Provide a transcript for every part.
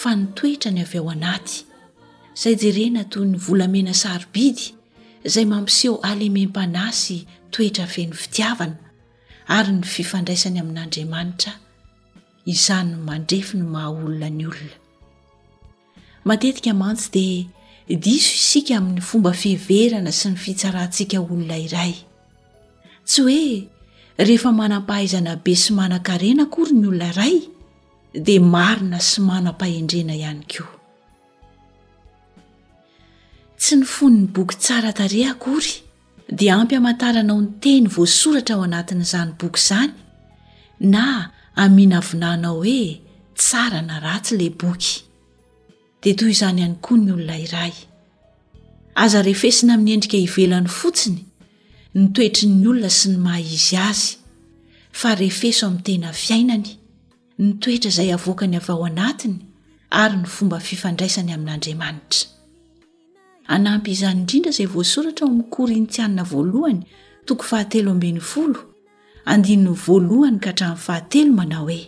fa ny toetrany avy ao anaty, izay jerena toy ny volamena sarobidy izay mampiseho halemem-panahy sy toetra feno fitiavana ary ny fifandraisany amin'Andriamanitra, izany no mandrefy ny maha olona ny olona. Matetika mantsy dia diso isika amin'ny fomba fiheverana sy ny fitsarantsika olona iray. Tsy hoe rehefa manam-pahaizana be sy manan-karena akory ny olona iray, dia marina sy manam-pahendrena ihany koa tsy ny fon'ny boky tsara tareha akory dia ampy hamantarana ao ny teny voasoratra ao anatin'izany boky izany na aminavinanao hoe tsara na ratsy ilay boky dia toy izany ihany koa ny olona iray aza refesina amin'ny endrika ivelany fotsiny ny toetry ny olona sy ny maha izy azy fa refeso amin'ny tena fiainany ny toetra izay avoakany avy ao anatiny ary ny fomba fifandraisany amin'andriamanitra anampy izany indrindra izay voasoratra ao amin'ny korintianina voalohany toko fahatelo ambin'ny folo andininy voalohany ka hatramin'ny fahatelo manao hoe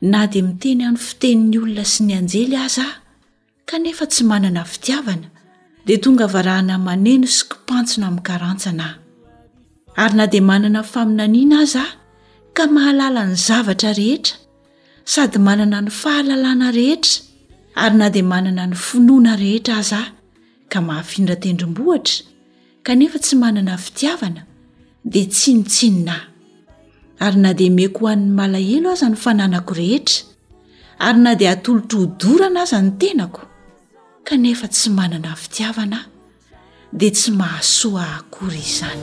Na dia miteny amin'ny fitenin'ny olona sy ny anjely aza aho, kanefa tsy manana fitiavana, dia tonga varahana maneno sy kimpantsina amin'ny karantsana aho. Ary na dia manana faminaniana aza aho, ka mahalala ny zavatra rehetra, sady manana ny fahalalana rehetra, ary na dia manana ny finoana rehetra aza aho, ka mahafindra tendrombohitra, kanefa tsy manana fitiavana dia tsinotsinona ahy ary na dia meko ho an'ny malahelo aza ny fananako rehetra ary na dia atolotro hodorana aza ny tenako kanefa tsy manana fitiavana ahy dia tsy mahasoa akory izany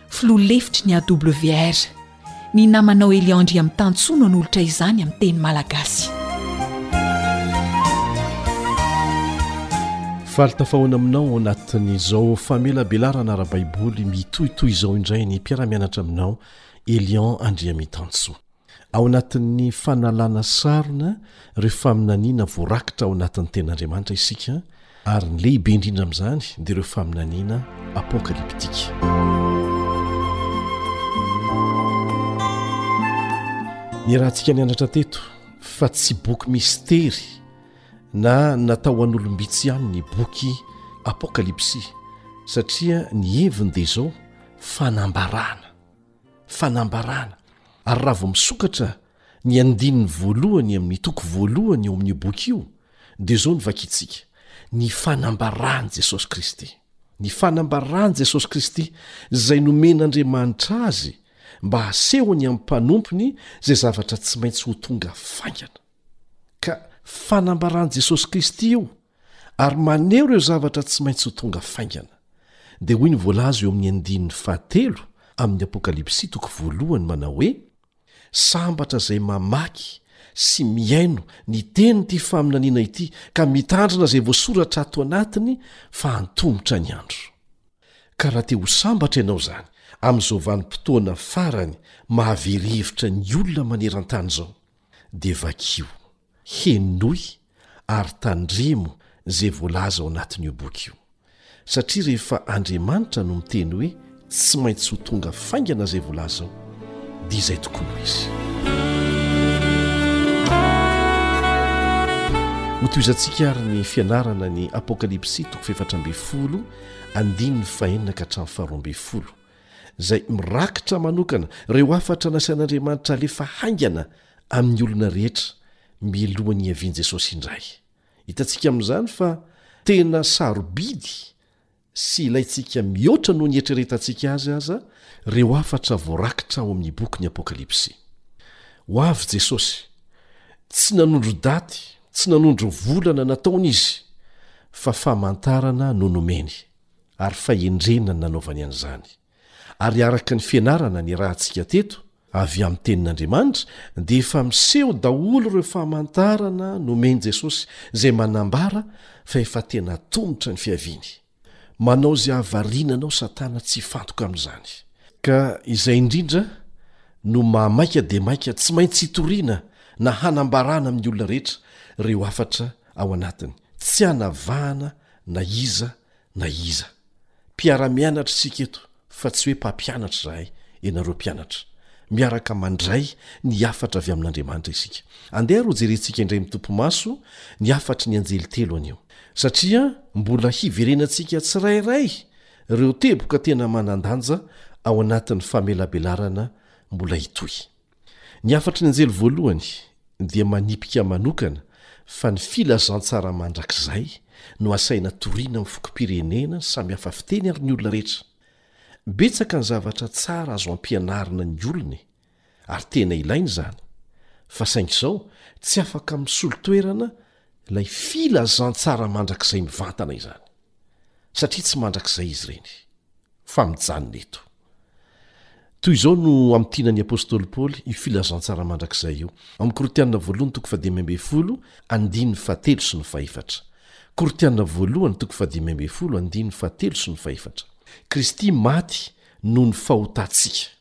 Filoha lefitry ny AWR, ny namanao Elian Andriamitantsoa no anolotra izany amin'ny teny malagasy. Faly tafahoana aminao ao anatin'izao famelabelarana ara-baiboly mitohitohy izao indray ny mpiara-mianatra aminao Elian Andriamitantsoa. Ao anatin'ny fanalana sarona ireo faminaniana voarakitra ao anatin'ny Tenin'Andriamanitra isika, ary ny lehibe indrindra amin'izany dia ireo faminaniana apokalyptika. Niarahantsika nianatra teto fa tsy boky mistery na natao ho an'olom-bitsy ihany ny boky Apokalypsy, satria ny heviny dia izao, fanambarana. fanambarana ary raha vao misokatra ny andininy voalohany amin'ny toko voalohany eo amin'io boky io dia izao ny vakintsika ny fanambarany jesosy kristy ny fanambarany jesosy kristy izay nomen'andriamanitra azy mba hasehony amin'ny mpanompony izay zavatra tsy maintsy ho tonga faingana ka fanambarany jesosy kristy io ary maneho ireo zavatra tsy maintsy ho tonga faingana. Dia hoy ny voalaza eo amin'ny andininy fahatelo amin'ny Apokalypsy toko voalohany manao hoe, Sambatra izay mamaky sy mihaino ny tenin'ity faminaniana ity ka mitandrina izay voasoratra ato anatiny fa antomotra ny andro. Ka raha te ho sambatra ianao izany amin'izao vanim-potoana farany mahavery hevitra ny olona maneran-tany izao dia vakio. Henoy ary tandremo izay voalaza ao anatin'io boky io, satria rehefa Andriamanitra no miteny hoe tsy maintsy ho tonga faingana izay voalaza ao, dia izay tokoa no izy. Hotohizantsika ary ny fianarana ny Apokalypsy toko fahefatra ambin'ny folo andininy fahenina ka hatramin'ny faharoa ambin'ny folo, izay mirakitra manokana ireo hafatra nasain'Andriamanitra halefa haingana amin'ny olona rehetra milohan'ny hiavian'i Jesosy indray. Hitantsika amin'izany fa tena sarobidy sy ilaintsika mihoatra noho ny ieritreretantsika azy aza ireo hafatra voarakitra ao amin'ny bokin'ny Apokalypsy. Ho avy Jesosy. Tsy nanondro daty, tsy nanondro volana nataony izy, fa famantarana no nomeny, ary fahendrena ny nanaovany an'izany. Ary araka ny fianarana niarahantsika teto, avy amin'ny Tenin'Andriamanitra, dia efa miseho daholo ireo famantarana nomen'i Jesosy, izay manambara fa efa tena tomotra ny fiaviany. Manao izay hahavariana anao Satana tsy hifantoka amin'izany. Ka izay indrindra no maha maika dia maika tsy maintsy hitoriana na hanambarana amin'ny olona rehetra ireo hafatra ao anatiny, tsy hanavahana na iza Na iza. Mpiara-mianatra isika eto fa tsy hoe mpampianatra izahay, ianareo mpianatra. Miaraka mandray ny hafatra avy amin'Andriamanitra isika. Andeha ary hojerentsika indray mitopy-maso ny hafatry ny anjely telo anio. Satria mbola hiverenantsika tsirairay ireo teboka tena manan-danja ao anatin'ny famelabelarana mbola hitohy. Ny hafatry ny anjely voalohany dia manipika manokana fa ny filazantsara mandrakizay no asaina toriana amin'ny fokom-pirenena samihafa fiteny ary ny olona rehetra. Betsaka ny zavatra tsara azo ampianarina ny olona e! ary tena ilaina izany, fa saingy izao tsy afaka misolo toerana Ilay filazantsara mandrakizay mivantana izany, satria tsy mandrakizay izy ireny, fa mijanona eto. Toy izao no amintinan'ny apostoly Paoly io filazantsara mandrakizay io, amin'ny Korintiana voalohany toko fahadimy ambin'ny folo andininy fahatelo sy ny fahefatra, Korintiana voalohany toko fahadimy ambin'ny folo andininy fahatelo sy ny fahefatra, Kristy maty noho ny fahotantsika.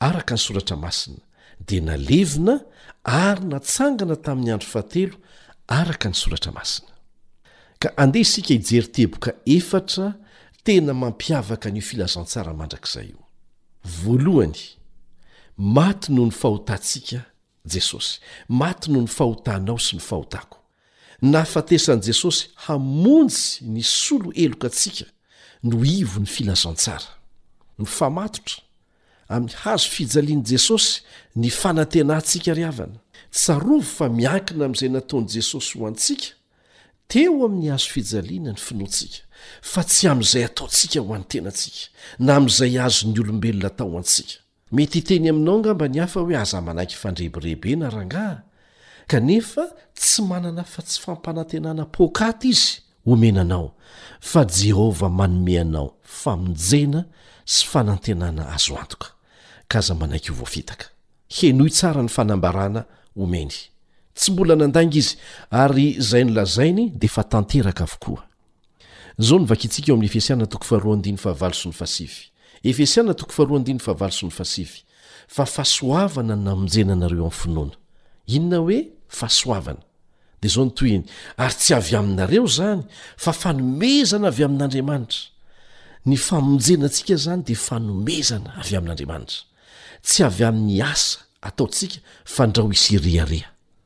Araka ny Soratra Masina, dia nalevina ary natsangana tamin'ny andro fahatelo araka ny Soratra Masina. Ka andeha isika hijery teboka efatra tena mampiavaka an'io filazantsara mandrakizay io. Voalohany, maty noho ny fahotantsika Jesosy. Maty noho ny fahotanao sy ny fahotako. Nahafatesan'i Jesosy hamonjy ny solo heloka antsika no ivon'ny filazantsara. Mifamatotra amin'ny hazo fijalian'i Jesosy ny fanantenantsika ry havana. Tsarovy fa miankina amin'izay nataon'i Jesosy ho antsika teo amin'ny hazo fijaliana ny finoantsika, fa tsy amin'izay ataontsika ho an'ny tenantsika, na amin'izay azon'ny olombelona atao ho antsika. Mety hiteny aminao angamba ny hafa hoe aza manaiky fandrebirebena rangaha, kanefa tsy manana afa-tsy fampanantenana poakaty izy omena anao, fa Jehovah manome anao famonjena sy fanantenana azo antoka, ka aza manaiky ho voafitaka. Henoy tsara ny fanambarana omeny. Tsy mbola nandainga izy, ary izay nolazainy dia efa tanteraka avokoa. Izao no vakintsika eo amin'ny Efesiana toko faharoa andininy fahavalo sy ny fahasivy. Efesiana toko faharoa andininy fahavalo sy ny fahasivy, Fa fahasoavana no namonjena anareo amin'ny finoana. Inona hoe fahasoavana? Dia izao ny tohiny, Ary tsy avy aminareo izany, fa fanomezana avy amin'Andriamanitra. Ny famonjena antsika izany dia fanomezana avy amin'Andriamanitra. Tsy avy amin'ny asa ataontsika, fandrao hisy hirehareha.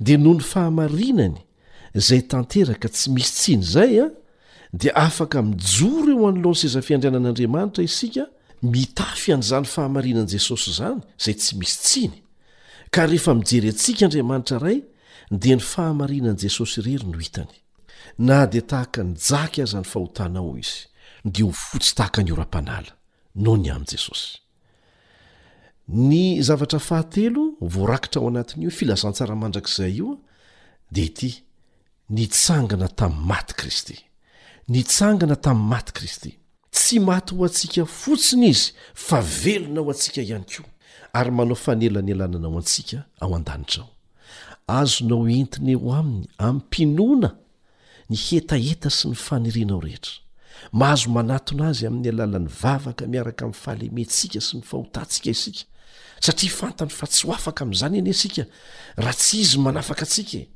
dia noho ny fahamarinany izay tanteraka tsy misy tsiny izay a dia afaka mijoro eo anoloan'ny sezafiandrianan'andriamanitra isika mitafy an'izany fahamarinan'i jesosy izany izay tsy misy tsiny ka rehefa mijery antsika andriamanitra ray dia ny fahamarinan'i jesosy irery no hitany na dia tahaka ny jaky aza ny fahotanao izy dia ho fotsy tahaka ny oram-panala noho ny amin'i jesosy Ny zavatra fahatelo voarakitra ao anatin'io filazantsara mandrakizay io dia ity, Nitsangana tamin'ny maty Kristy. Nitsangana tamin'ny maty Kristy. Tsy maty ho antsika fotsiny izy fa velona ho antsika ihany koa ary manao fanelanelanana ho antsika ao an-danitra ao. Azonao entina eo aminy amim-pinoana ny hetaheta sy ny fanirianao rehetra. Mahazo manatona azy amin'ny alalan'ny vavaka miaraka amin'ny fahalementsika sy ny fahotantsika isika, satria fantany fa tsy ho afaka amin'izany anie isika raha tsy izy manafaka antsika e!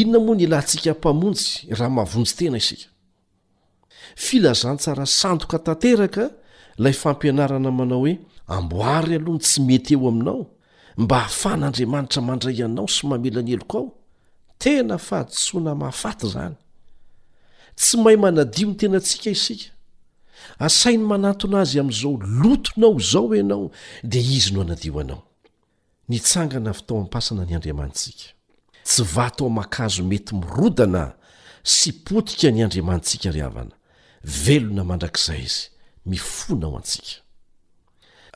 Inona moa ny ilantsika Mpamonjy raha mahavonjy tena isika? Filazantsara sandoka tanteraka ilay fampianarana manao hoe amboary aloha ny tsy mety eo aminao mba hahafahan'Andriamanitra mandray anao sy mamela ny heloko ao. Tena fahadisoana mahafaty izany. Tsy mahay manadio ny tenantsika isika. Asainy manantona azy amin'izao lotonao izao ianao dia izy no hanadio anao. Nitsangana avy tao am-pasana ny Andriamanitsika. Tsy vato aman-kazo mety mirodana sy potika ny Andriamanitsika ry havana. Velona mandrakizay Izy, mifona ho antsika.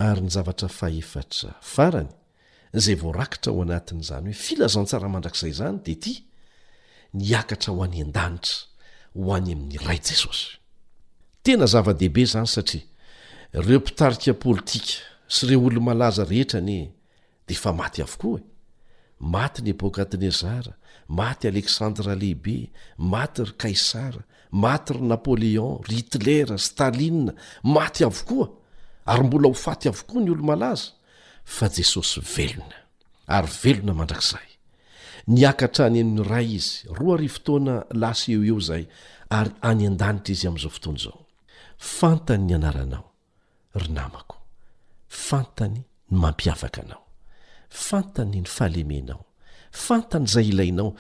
Ary ny zavatra fahefatra, farany, izay voarakitra ao anatin'izany hoe filazantsara mandrakizay izany dia ity, ny hiakatra ho any an-danitra ho any amin'ny Ray Jesosy. Tena zava-dehibe izany satria ireo mpitarika politika sy ireo olo-malaza rehetra anie dia efa maty avokoa e! Maty Nebokadnezara, maty Aleksandra Lehibe, maty ry Kaisara, maty ry Napoleon, ry Hitler, Staline, maty avokoa ary mbola ho faty avokoa ny olo-malaza fa Jesosy velona. ary velona mandrakizay. Nihiaka hatrany amin'ny Ray Izy, roa arivo taona lasa eo ho eo izay, ary any an-danitra Izy amin'izao fotoana izao. Fantany ny anaranao, ry namako. Fantany ny mampiavaka anao. Fantany ny fahalemenao. Fantany izay ilainao.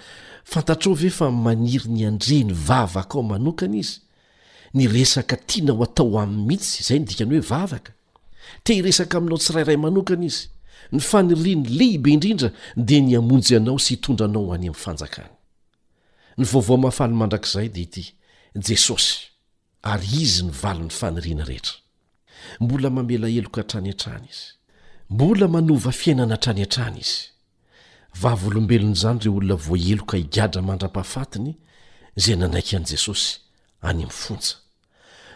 Fantatrao ve fa maniry ny handre ny vavakao manokana Izy? Ny resaka tianao atao Aminy mihitsy, izay no dikany hoe vavaka. Te hiresaka aminao tsirairay manokana izy. Ny faniriany lehibe indrindra dia ny hamonjy anao sy hitondra anao ho any amin'ny fanjakany. Ny vaovao mahafaly mandrakizay dia ity, Jesosy, ary Izy no valin'ny faniriana rehetra. Mbola mamela heloka hatrany hatrany Izy. Mbola manova fiainana hatrany hatrany Izy. Vavolombelon'izany ireo olona voaheloka higadra mandra-pahafatiny izay nanaiky an'i Jesosy any amin'ny fonja.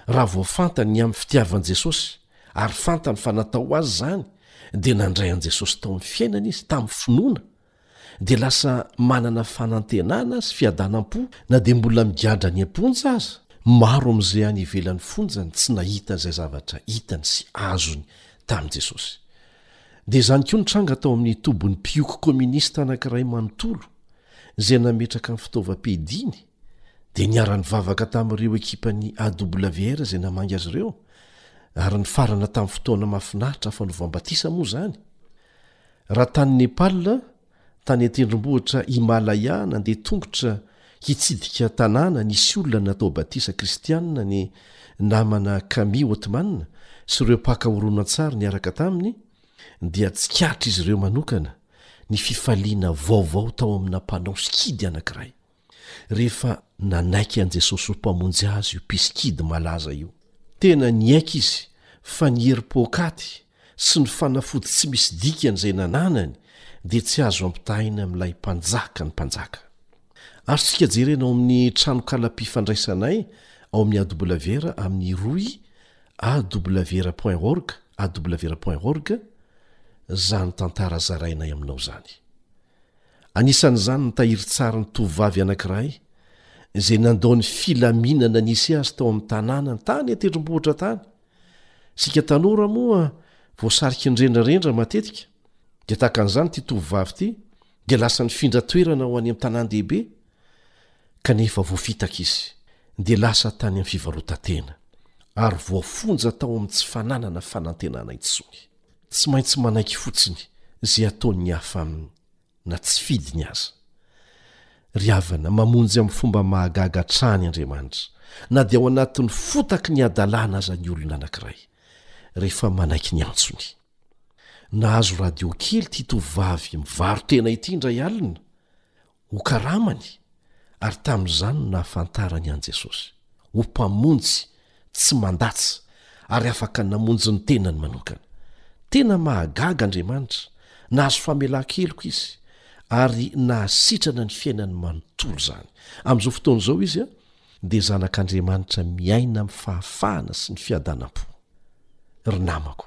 Raha vao fantany ny amin'ny fitiavan'i Jesosy ary fantany fa natao ho azy izany dia nandray an'i Jesosy tao amin'ny fiainany izy tamin'ny finoana dia lasa manana fanantenana sy fiadanam-po na dia mbola migadra any am-ponja aza. Maro amin'izay any ivelan'ny fonja ny tsy nahita izay zavatra hitany sy azony tamin'i Jesosy. Dia izany koa nitranga tao amin'ny tobin'ny mpihoko kominista anankiray manontolo izay nametraka ny fitaovam-piadiany dia niara-nivavaka tamin'ireo ekipan'ny AWR izay namangy azy ireo, ary nifarana tamin'ny fotoana mahafinaritra fanovàm-batisa moa izany. Raha tany Nepal, tany an-tendrombohitra Himalaya nandeha tongotra hitsidika tanàna nisy olona natao batisa kristiana ny namana Kami Othman sy ireo mpaka horonantsary niaraka taminy, dia tsikaritr'izy ireo manokana ny fifaliana vaovao tao amina mpanao sikidy anankiray. Rehefa nanaiky an'i Jesosy ho Mpamonjy azy io mpisikidy malaza io, tena niaiky izy fa ny herim-poakaty sy ny fanafody tsy misy dikany izay nananany dia tsy azo ampitahaina amin'ilay Mpanjakan'ny mpanjaka. Azontsika jerena ao amin'ny tranonkalam-pifandraisanay ao amin'ny AWR amin'ny rohy awr.org, awr.org, izany tantara zarainay aminao izany. Anisan'izany ny tahirin-tsarin'ny tovovavy anankiray izay nandao ny filaminana nisy azy tao amin'ny tanànany tany an-tendrombohitra tany. Isika tanora moa voasariky ny renirendra matetika, dia tahaka an'izany ity tovovavy ity dia lasa nifindra toerana ho any amin'ny tanàn-dehibe kanefa voafitaka izy dia lasa tany amin'ny fivarotan-tena ary voafonja tao amin'ny tsy fananana fanantenana intsony. Tsy maintsy manaiky fotsiny izay ataon'ny hafa aminy, na tsy fidiny aza. Ry havana, mamonjy amin'ny fomba mahagaga hatrany Andriamanitra, na dia ao anatin'ny fotaky ny hadalana aza ny olona anankiray, rehefa manaiky ny antsony. Nahazo radio kely ity tovovavy mivarontena ity indray alina, Ho karamany, ary tamin'izany no nahafantarany an'i Jesosy ho Mpamonjy tsy mandatsa ary afaka namonjy ny tenany manokana. Tena mahagaga Andriamanitra, nahazo famelan-keloka izy ary nahasitrana ny fiainany manontolo izany. Amin'izao fotoana izao izy dia Zanak'Andriamanitra miaina amin'ny fahafahana sy ny fiadanam-po. Ry namako!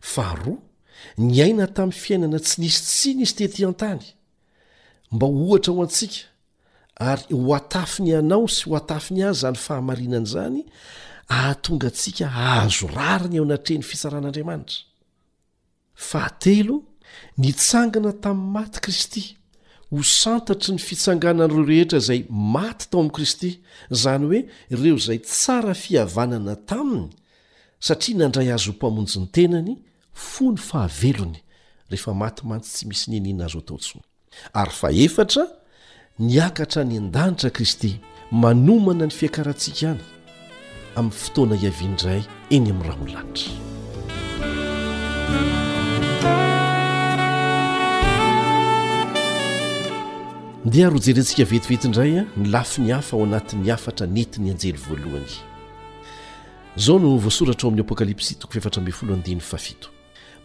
Faharoa, niaina tamin'ny fiainana tsy nisy tsiny izy tetỳ an-tany, mba ho ohatra ho antsika, ary hohatafiny anao sy hohatafiny azy izany fahamarinana izany, hahatonga antsika hahazo rariny eo anatrehan'ny fitsaran'Andriamanitra. Fahatelo, nitsangana tamin'ny maty Kristy, ho santatry ny fitsanganan'ireo rehetra izay maty tao amin'i Kristy, izany hoe ireo izay tsara fihavanana taminy Satria nandray azy ho mpamonjy ny tenany, fony fahavelony, rehefa maty mantsy tsy misy n'inon'inona azo atao intsony. Ary fahefatra, niakatra any an-danitra Kristy, manomana ny fiakarantsika any, amin'ny fotoana hiaviany indray eny amin'ny rano lanitra. Ndeha ary hojerentsika vetivety indray ny lafiny hafa ao anatin'ny hafatra nentin'ny anjely voalohany. Izao no voasoratra ao amin'ny Apokalypsy toko fahefatra ambin'ny folo andininy fahafito,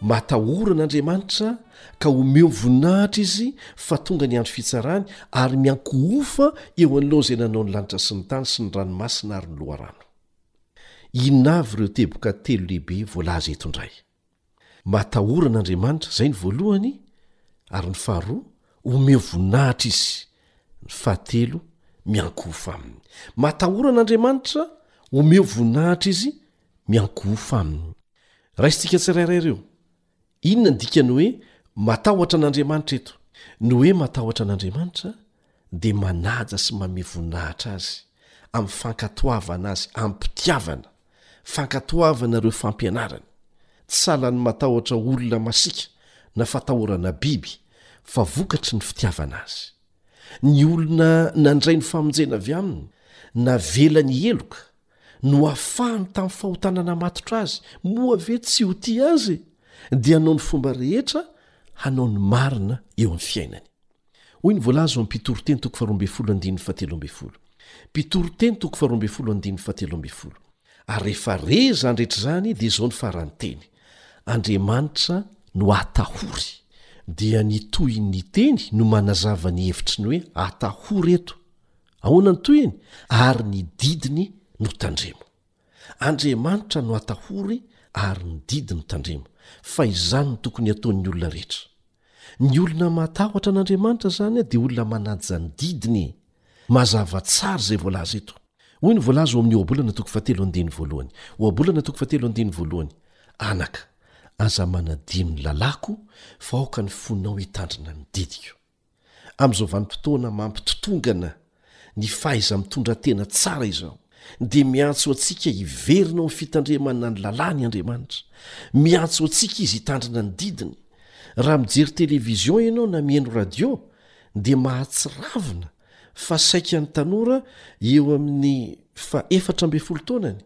Matahora an'Andriamanitra ka omeo voninahitra izy fa tonga ny andro fitsarany ary miankohofa eo anoloany izay nanao ny lanitra sy ny tany sy ny ranomasina ary ny loharano. Inona avy ireo teboka telo lehibe voalaza eto indray? Mba atahorana Andriamanitra, izay ny voalohany, ary ny faharoa, omeo voninahitra Izy, ny fahatelo, miankohofa Aminy. Mba atahorana Andriamanitra, omeo voninahitra Izy, miankohofa Aminy. Raisintsika tsirairay ireo. Inona ny dikan'ny hoe matahotra an'Andriamanitra eto? Ny hoe matahotra an'Andriamanitra, dia manaja sy mamehy voninahitra Azy, amin'ny fankatoavana Azy amim-pitiavana, fankatoavana ireo fampianarany. Tsy salan'ny matahotra olona masiaka na fatahorana biby, fa vokatry ny fitiavana Azy. Ny olona nandray ny famonjena avy Aminy, navelany heloka, noafahany tamin'ny fahotana namatotra Azy, moa ve tsy ho tia Azy, dia hanao ny fomba rehetra hanao ny marina eo amin'ny fiainany. Hoy ny voalaza ao amin'ny Mpitoriteny toko faharoa ambin'ny folo andininy fahatelo ambin'ny folo. Mpitoriteny toko faharoa ambin'ny folo andininy fahatelo ambin'ny folo. Ary rehefa re izany rehetra izany dia izao ny faran'ny teny, Andriamanitra no atahory. Dia ny tohin'ny teny no manazava ny hevitry ny hoe atahory eto. Ahoana ny tohiny? Ary ny didiny no tandremo. Andriamanitra no atahory ary ny didiny tandremo, fa izany no tokony hataon'ny olona rehetra. Ny olona matahotra an'Andriamanitra izany dia olona manaja ny didiny e! Mazava tsara izay voalaza eto. Hoy ny voalaza ao amin'ny Ohabolana toko fahatelo andininy voalohany, Ohabolana toko fahatelo andininy voalohany, Anaka, aza manadino ny lalàko, fa aoka ny fonao hitandrina ny didiko. Amin'izao vanim-potoana mampitotongana ny fahaiza-mitondra tena tsara izao, dia miantso antsika hiverina ao amin'ny fitandremana ny lalàny Andriamanitra. Miantso antsika Izy hitandrina ny didiny. Raha mijery televizion ianao na mihaino radio, dia mahatsiravina fa saika ny tanora eo amin'ny fahefatra ambin'ny folo taonany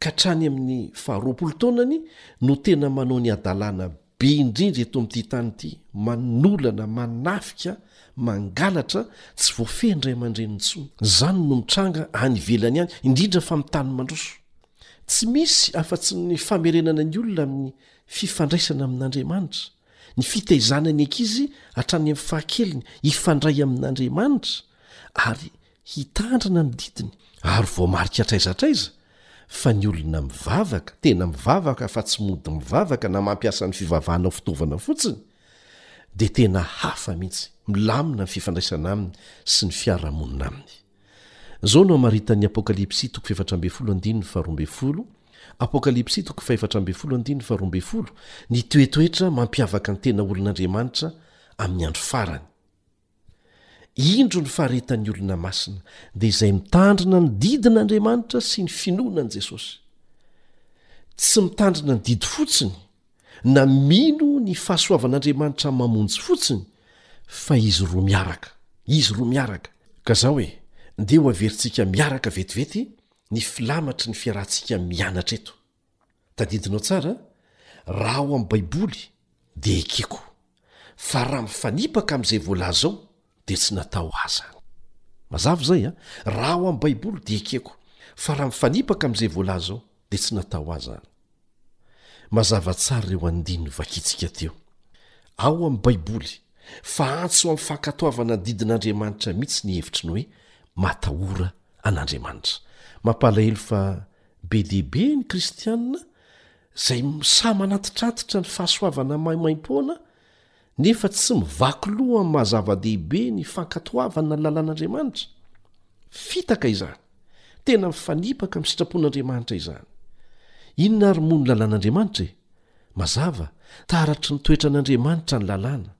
ka hatrany amin'ny faharoapolo taonany no tena manao ny hadalana Be indrindra eto amin'ity tany ity, manolana, manafika, mangalatra, tsy voafehin'ny ray aman-dreny intsony. Izany no mitranga any ivelany any, indrindra fa amin'ny tany mandroso. Tsy misy afa-tsy ny famerenana ny olona amin'ny fifandraisana amin'Andriamanitra, ny fitaizana ny ankizy hatrany amin'ny fahakeliny hifandray amin'Andriamanitra ary Hitandrina ny didiny ary voamarika hatraiza hatraiza fa ny olona mivavaka, tena mivavaka fa tsy mody mivavaka na mampiasa ny fivavahana ho fitaovana fotsiny, dia tena hafa mihitsy, milamina ny fifandraisana aminy sy ny fiarahamonina aminy. Izao no hamaritan'ny Apokalypsy toko fahefatra ambin'ny folo andininy faharoa ambin'ny folo, Apokalypsy toko fahefatra ambin'ny folo andininy faharoa ambin'ny folo, ny toetoetra mampiavaka ny tena olon'Andriamanitra amin'ny andro farany. Indro ny faharetan'ny olona masina dia izay mitandrina ny didin' Andriamanitra sy ny finoana an'i Jesosy. Tsy mitandrina ny didy fotsiny na mino ny fahasoavan'Andriamanitra mamonjy fotsiny fa izy roa miaraka, izy roa miaraka. Ka zao e, ndeha ho averintsika miaraka vetivety ny filamatry ny fiarahantsika mianatra eto. Tadidinao tsara, Raha ao amin'ny Baiboly, dia ekeko. Fa raha mifanipaka amin'izay voalaza ao, dia tsy natao ho ahy izany. Mazava izay, an? Raha ao amin'ny Baiboly, dia ekeko. Fa raha mifanipaka amin'izay voalaza ao, dia tsy natao ho ahy izany. Mazava tsara ireo andininy novakintsika teo. Ao amin'ny Baiboly, fa antso amin'ny fankatoavana ny didin'Andriamanitra mihitsy ny hevitry ny hoe matahora an'Andriamanitra. Mampalahelo fa Be dia be ny Kristianina izay sahy manantitratitra ny fahasoavana maimaim-poana, nefa tsy mivaky loha amin'ny maha-zava-dehibe ny fankatoavana ny lalàn'Andriamanitra. Fitaka izany! Tena mifanipaka amin'ny sitrapon'Andriamanitra izany. Inona àry moa ny lalàn'Andriamanitra e? Mazava, taratry ny toetran'Andriamanitra ny lalàna,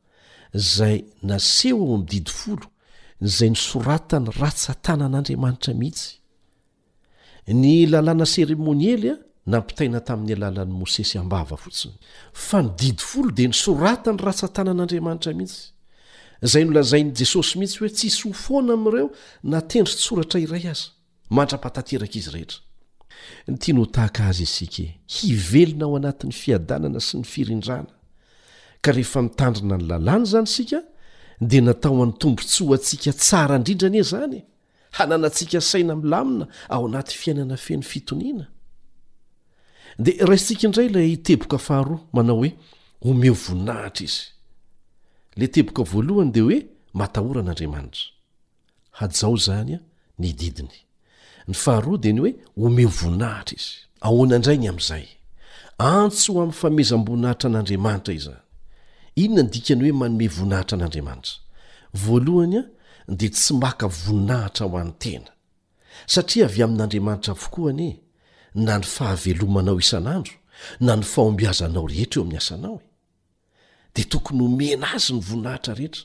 izay naseho ao amin'ny Didy Folo, izay nosoratany ratsan-tanan'Andriamanitra mihitsy. Ny lalàna seremoniely nampitaina tamin'ny alalan'i Mosesy am-bava fotsiny, fa ny Didy Folo dia nosoratany ratsan-tanan'Andriamanitra mihitsy, izay nolazain'i Jesosy mihitsy hoe tsisy ho foana amin'ireo na tendron-tsoratra iray aza, mandra-pahatanteraka izy rehetra. Tiany ho tahaka Azy isika, hivelona ao anatin'ny fiadanana sy ny firindrana. Ka rehefa mitandrina ny lalàny izany isika, dia natao hantombontsoa antsika tsara indrindra anie izany e! hananantsika saina milamina ao anaty fiainana feno fitoniana dia raisintsika indray ilay teboka faharoa manao hoe omeo voninahitra izy le teboka voalohany dia hoe matahora an'andriamanitra hajao zany a ny didiny ny faharoa dia ny hoe omeo voninahitra izy ahoana indray ny amin'izay antso amin'ny famezam-boninahitra an'andriamanitra izany inona ny dikany hoe manome voninahitra an'andriamanitra voalohany a dia tsy maka voninahitra ho an'ny tena, satria avy amin'Andriamanitra avokoa anie na ny fahavelomanao isan'andro na ny fahombiazanao rehetra eo amin'ny asanao e! dia tokony homena azy ny voninahitra rehetra.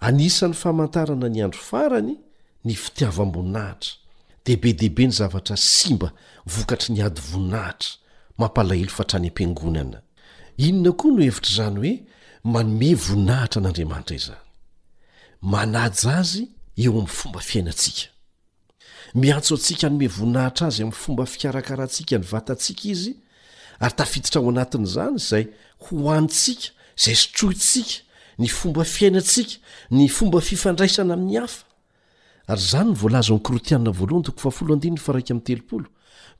Anisan'ny famantarana ny andro farany ny fitiavam-boninahitra, dia be dia be ny zavatra simba vokatry ny ady voninahitra, mampalahelo fa hatrany am-piangonana. Inona koa no hevitr'izany hoe manome voninahitra an'Andriamanitra izany? Manaja azy eo amin'ny fomba fiainantsika. Miantso antsika hanome voninahitra azy amin'ny fomba fikarakarantsika ny vatantsika izy, ary tafiditra ao anatin'izany izay hohanintsika, izay sotrointsika, ny fomba fiainantsika, ny fomba fifandraisana amin'ny hafa. Ary izany no voalaza ao amin'ny Korintianina voalohany toko fahafolo andininy faha iraika amby telopolo,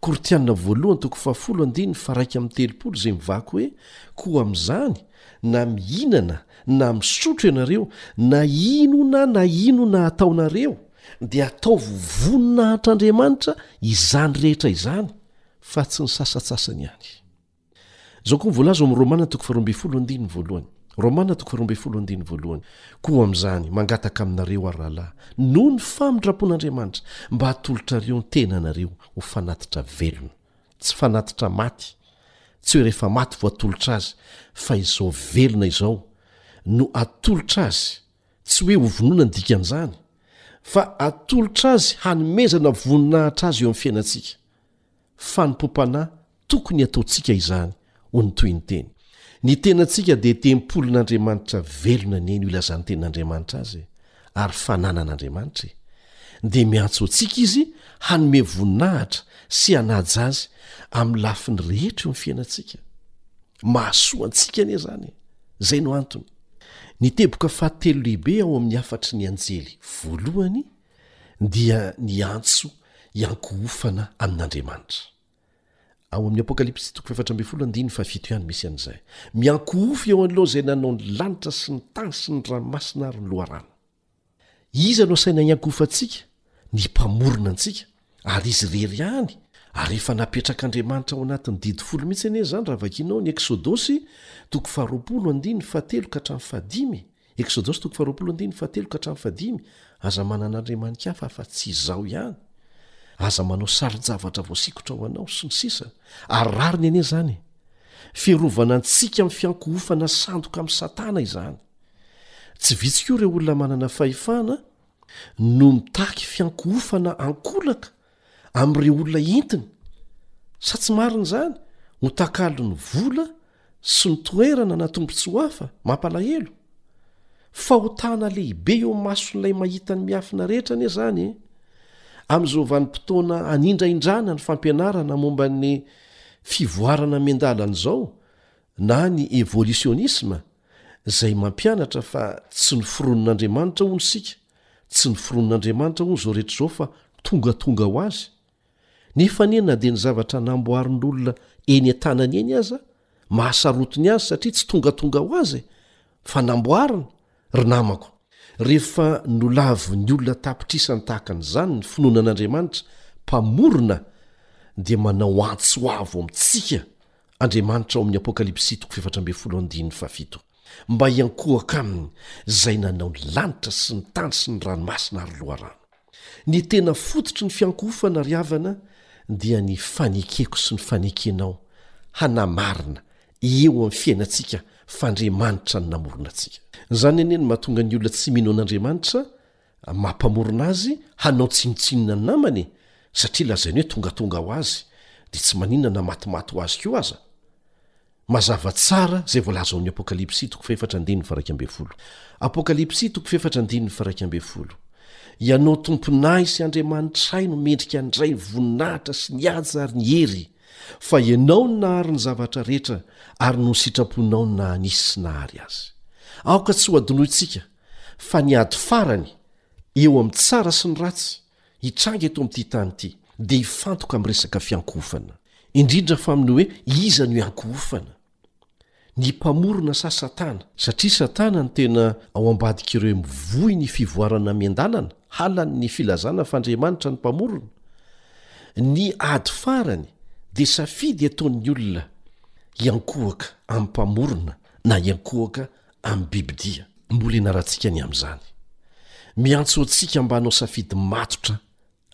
Korintianina voalohany toko fahafolo andininy faha iraika amby telopolo izay mivaky hoe, Koa amin'izany, na mihinana na misotro ianareo, na inona na inona ataonareo, dia ataovy ho voninahitra Andriamanitra izany rehetra izany, fa tsy ny sasantsasany ihany. Izao koa ny voalaza ao amin'ny Romana toko faharoa ambin'ny folo andininy voalohany. Romana toko faharoa ambin'ny folo andininy voalohany. Koa ho amin'izany, mangataka aminareo, ary rahalahy, noho ny famindram-pon'Andriamanitra, mba hatolotrareo ny tenanareo ho fanatitra velona, tsy fanatitra maty, tsy hoe rehefa maty vao atolotra azy, fa izao velona izao no atolotra azy, tsy hoe hovonoina ny dikan'izany, fa atolotra azy hanomezana voninahitra azy eo amin'ny fiainantsika. fanompoam-panahy tokony hataontsika izany, hoy ny tohinteny. Ny tenantsika dia tempolin'Andriamanitra velona anie no ilazan'ny Tenin'Andriamanitra azy e, ary fananan'Andriamanitra e. Dia miantso antsika izy hanome voninahitra sy hanaja azy amin'ny lafiny rehetra eo amin'ny fiainantsika. Mahasoa antsika anie izany e. Izay no antony. Ny teboka fahatelo lehibe ao amin'ny hafatry ny anjely voalohany dia niantso hiankohofana amin'Andriamanitra. Ao amin'ny Apokalypsy toko fahefatra ambin'ny folo andininy fahafito ihany misy an'izay. Miankohofy eo anoloana izay nanao ny lanitra sy ny tany sy ny ranomasina ary ny loharano. Iza no asaina hiankohofantsika? Ny Mpamorona antsika. Ary izy irery ihany, ary efa napetrak'Andriamanitra ao anatin'ny didy folo mihitsy anie izany raha vakianao ny Eksodosy toko faharoapolo andininy fahatelo ka hatramin'ny fahadimy e! Eksodosy toko faharoapolo andininy fahatelo ka hatramin'ny fahadimy, Aza manana andriamani-kafa afa-tsy Izaho ihany, aza manao sarin-javatra voasikotra ho anao, sy ny sisa Ary rariny anie izany e! Fiarovana antsika amin'ny fiankohofana sandoka amin'i Satana izany. Tsy vitsy koa ireo olona manana fahefana no mitaky fiankohofana ankolaka amin'ireo olona entiny sa tsy marina izany no takalon'ny vola sy ny toerana na tombontsoa hafa mampalahelo fahotana lehibe eo mason'ilay mahita ny miafina rehetra anie izany e amin'izao vanim-potoana anindraindrana ny fampianarana momba ny fivoarana mendalan'izao na ny evolisionisma izay mampianatra fa tsy noforonin'Andriamanitra hono isika, tsy noforonin'Andriamanitra hono izao rehetra izao fa tongatonga ho azy, nefa anie na dia ny zavatra namboarin'olona eny an-tanany eny aza mahasarotiny azy satria tsy tongatonga ho azy e, fa namboarina ry namako. Rehefa nolavin'ny olona tapitrisany tahaka an'izany ny finoana an'Andriamanitra Mpamorona dia manao antso avo amintsika Andriamanitra ao amin'ny Apokalypsy toko fahefatra ambin'ny folo andininy fahafito, mba hiankohoka aminy izay nanao ny lanitra sy ny tany sy ny ranomasina ary loharano. Ny tena fototry ny fiankohofana ry havana dia ny fanekeko sy ny fanekenao hanamarina eo amin'ny fiainantsika f'Andriamanitra no namorona antsika. Izany anie no mahatonga ny olona tsy mino an'Andriamanitra maha-mpamorona azy hanao tsinontsinona ny namany e! satria lazainy hoe tongatonga ho azy dia tsy maninona na matimaty ho azy koa aza. Mazava tsara izay voalaza ao amin'ny Apokalypsy toko fahefatra andininy faharaika ambin'ny folo. Apokalypsy toko fahefatra andininy faharaika ambin'ny folo. Ianao tompon'ahy sy Andriamanitray no mendrika handray ny voninahitra sy ny haja ary ny hery, fa Ianao no nahary ny zavatra rehetra ary noho ny sitraponao no nahanisy sy nahary azy. Aoka tsy hohadinointsika fa ny ady farany eo amin'ny tsara sy ny ratsy hitranga eto amin'ity tany ity dia hifantoka amin'ny resaka fiankohofana, indrindra fa amin'ny hoe iza no iankohofana, ny mpamorona sa Satana? Satria Satana no tena ao ambadik'ireo mivoy ny fivoarana miandalana, halan'ny filazana f'Andriamanitra no mpamorona. Ny ady farany dia safidy ataon'ny olona hiankohoka amin'ny mpamorona na hiankohoka amin'ny bibidia. Mbola ianarantsika ny amin'izany. Miantso antsika mba hanao safidy matotra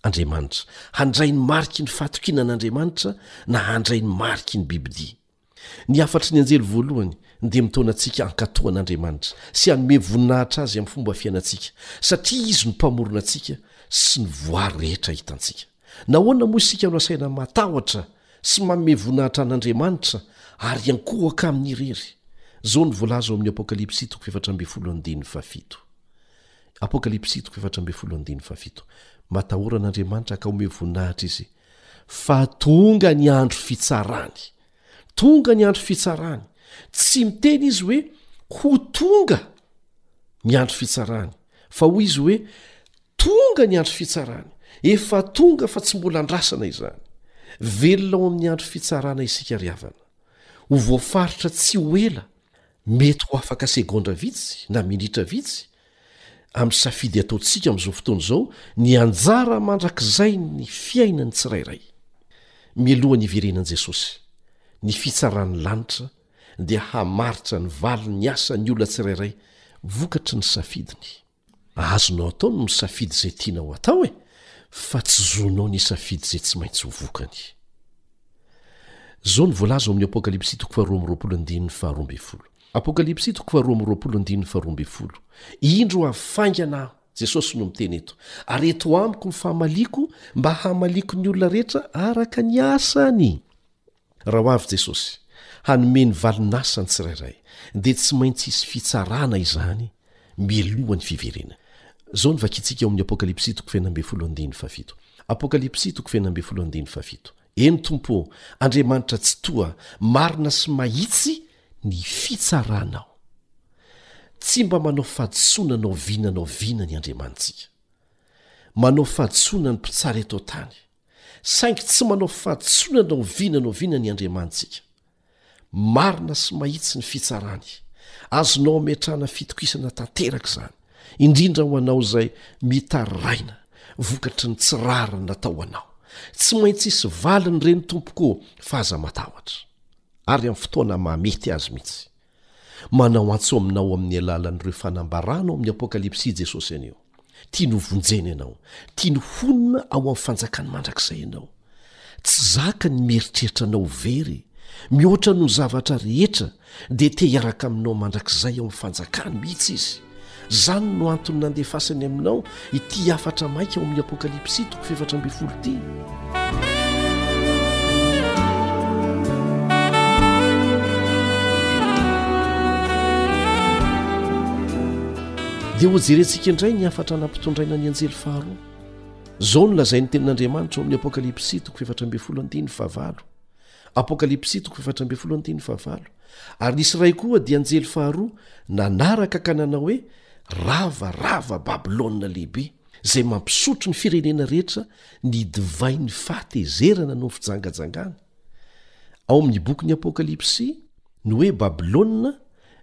Andriamanitra, handray ny mariky ny fahatokiana an'Andriamanitra na handray ny mariky ny bibidia. Ny hafatry ny anjely voalohany dia mitaona antsika hankatò an'Andriamanitra sy hanome voninahitra azy amin'ny fomba fiainantsika, satria izy no Mpamorona antsika sy ny voary rehetra hitantsika. Nahoana moa isika no asaina matahotra sy manome voninahitra an'Andriamanitra ary hiankohoka aminy irery? Izao no voalaza ao amin'ny Apokalypsy toko efatra ambin'ny folo andininy fahafito. Apokalypsy toko efatra ambin'ny folo andininy fahafito, Matahora an'Andriamanitra ka omeo voninahitra izy, fa tonga ny andro fitsarany. Tonga ny andro fitsarany. Tsy miteny izy hoe, Ho tonga ny andro fitsarany, fa hoy izy hoe, Tonga ny andro fitsarany. Efa tonga fa tsy mbola andrasana izany. Velona ao amin'ny andro fitsarana isika ry havana. Ho voafaritra tsy ho ela, mety ho afaka segondra vitsy na minitra vitsy, amin'ny safidy ataontsika amin'izao fotoana izao, ny anjara mandrakizain'ny fiainan'ny tsirairay. Mialohan'ny hiverenan'i Jesosy, ny fitsaran'ny lanitra dia hamaritra ny valin'ny asan'ny olona tsirairay vokatry ny safidiny. Azonao atao ny misafidy izay tianao atao e, fa tsy zonao ny hisafidy izay tsy maintsy ho vokany. Izao no voalaza ao amin'ny Apokalypsy toko faharoa amby roapolo andininy faharoa ambin'ny folo. Apokalypsy toko faharoa amby roapolo andininy faharoa ambin'ny folo. Indro avy faingana aho, Jesosy no miteny eto, ary eto amiko ny famaliako mba hamaliako ny olona rehetra araka ny asany. Raha ho avy Jesosy, hanome ny valin'asa ny tsirairay, dia tsy maintsy hisy fitsarana izany mialoha ny fiverenany. Izao no vakintsika ao amin'ny Apokalypsy toko fahena ambin'ny folo andininy fahafito. Apokalypsy toko fahena ambin'ny folo andininy fahafito. Eny Tompo ô, Andriamanitra Tsitoha, marina sy mahitsy ny fitsaranao. Tsy mba manao fahadisoana na oviana na oviana ny Andriamanitsika. Manao fahadisoana ny mpitsara eto an-tany. saingy tsy manao fahadisoana na oviana na oviana ny Andriamanitsika. Marina sy mahitsy ny fitsarany. Azonao ametrahana fitokisana tanteraka izany, indrindra ho anao izay mitarraina vokatry ny tsy rariny natao ho anao. Tsy maintsy hisy valiny ireny tompoko ô, fa aza matahotra. Ary amin'ny fotoana mahamety azy mihitsy. Manao antso aminao amin'ny alalan'ireo fanambarana ao amin'ny Apokalypsy Jesosy anio. Tiany ho vonjena ianao. Tiany honina ao amin'ny fanjakany mandrakizay ianao. Tsy zakany ny mieritreritra anao ho very. Mihoatra noho ny zavatra rehetra, dia te hiaraka aminao mandrakizay ao amin'ny fanjakany mihitsy izy. Izany no antony nandefasany aminao ity hafatra maika ao amin'ny Apokalypsy toko fefatra ambin'ny folo ity. dia hojerentsika indray ny hafatra nampitondraina ny anjely faharoa zao ny lazain'ny tenin'andriamanitra ao amin'ny apokalypsy toko fefatra mbe folo andiny favalo Apokalypsy toko fahefatra ambin'ny folo andininy fahavalo Ary nisy iray koa dia anjely faharoa nanaraka ka nanao hoe, Rava, rava, Babylona Lehibe, izay mampisotro ny firenena rehetra ny divain'ny fahatezerana noho ny fijangajangany. Ao amin'ny bokin'ny Apokalypsy, ny hoe Babylona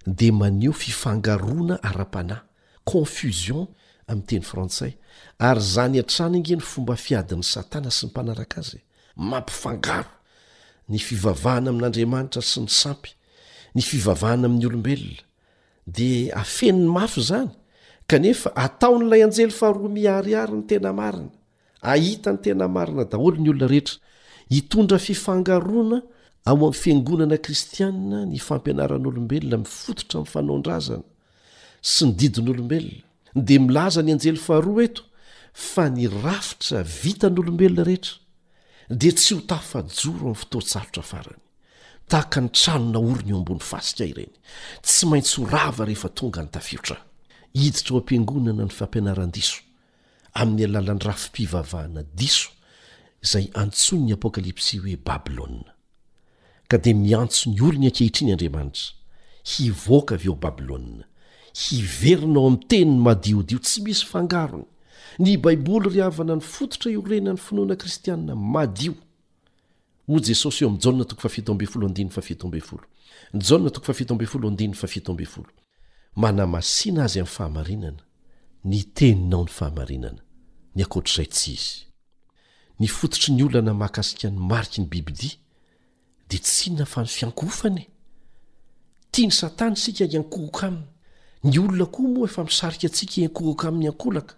dia maneho fifangaroana ara-panahy. confusion amin'ny teny frantsay, ary izany hatrany ange ny fomba fiadin'i Satana sy ny mpanaraka azy e! Mampifangaro ny fivavahana amin'Andriamanitra sy ny sampy, ny fivavahana amin'ny olombelona. Dia afeniny mafy izany, kanefa ataon'ilay anjely faharoa miharihary ny tena marina. Ahita ny tena marina daholo ny olona rehetra. Hitondra fifangaroana ao amin'ny fiangonana kristianina ny fampianaran'olombelona mifototra amin'ny fanaon-drazana sy ny didin'olombelona, dia milaza ny anjely faharoa eto fa ny rafitra vitan'olombelona rehetra dia tsy ho tafajoro amin'ny fotoan-tsarotra farany. Tahaka ny trano naorina eo ambony fasika ireny, tsy maintsy ho rava rehefa tonga ny tafio-tra. Hiditra ao am-piangonana ny fampianaran-diso amin'ny alalan'ny rafi-pivavahana diso izay antsoin'ny Apokalypsy hoe Babylona. Ka dia miantso ny olony ankehitriny Andriamanitra, hivoaka avy ao Babylona, hiverina ao amin'ny teniny madiodio tsy misy fangarony. Ny Baiboly ry havana ny fototra iorenan'ny finoana kristiana madio. Moa Jesosy eo amin'ny Jaona toko fahafito ambin'ny folo andininy fahafito ambin'ny folo. Jaona toko fahafito ambin'ny folo andininy fahafito ambin'ny folo. Manamasina azy amin'ny fahamarinana. Ny Teninao ny fahamarinana. Ny ankoatr'izay tsy izy. Ny fototry ny olana mahakasika ny mariky ny bibidia dia tsy inona fa ny fiankohofana e! Tian'i Satana isika hiankohoka aminy. Ny olona koa moa efa misarika antsika hiankohoka aminy ankolaka.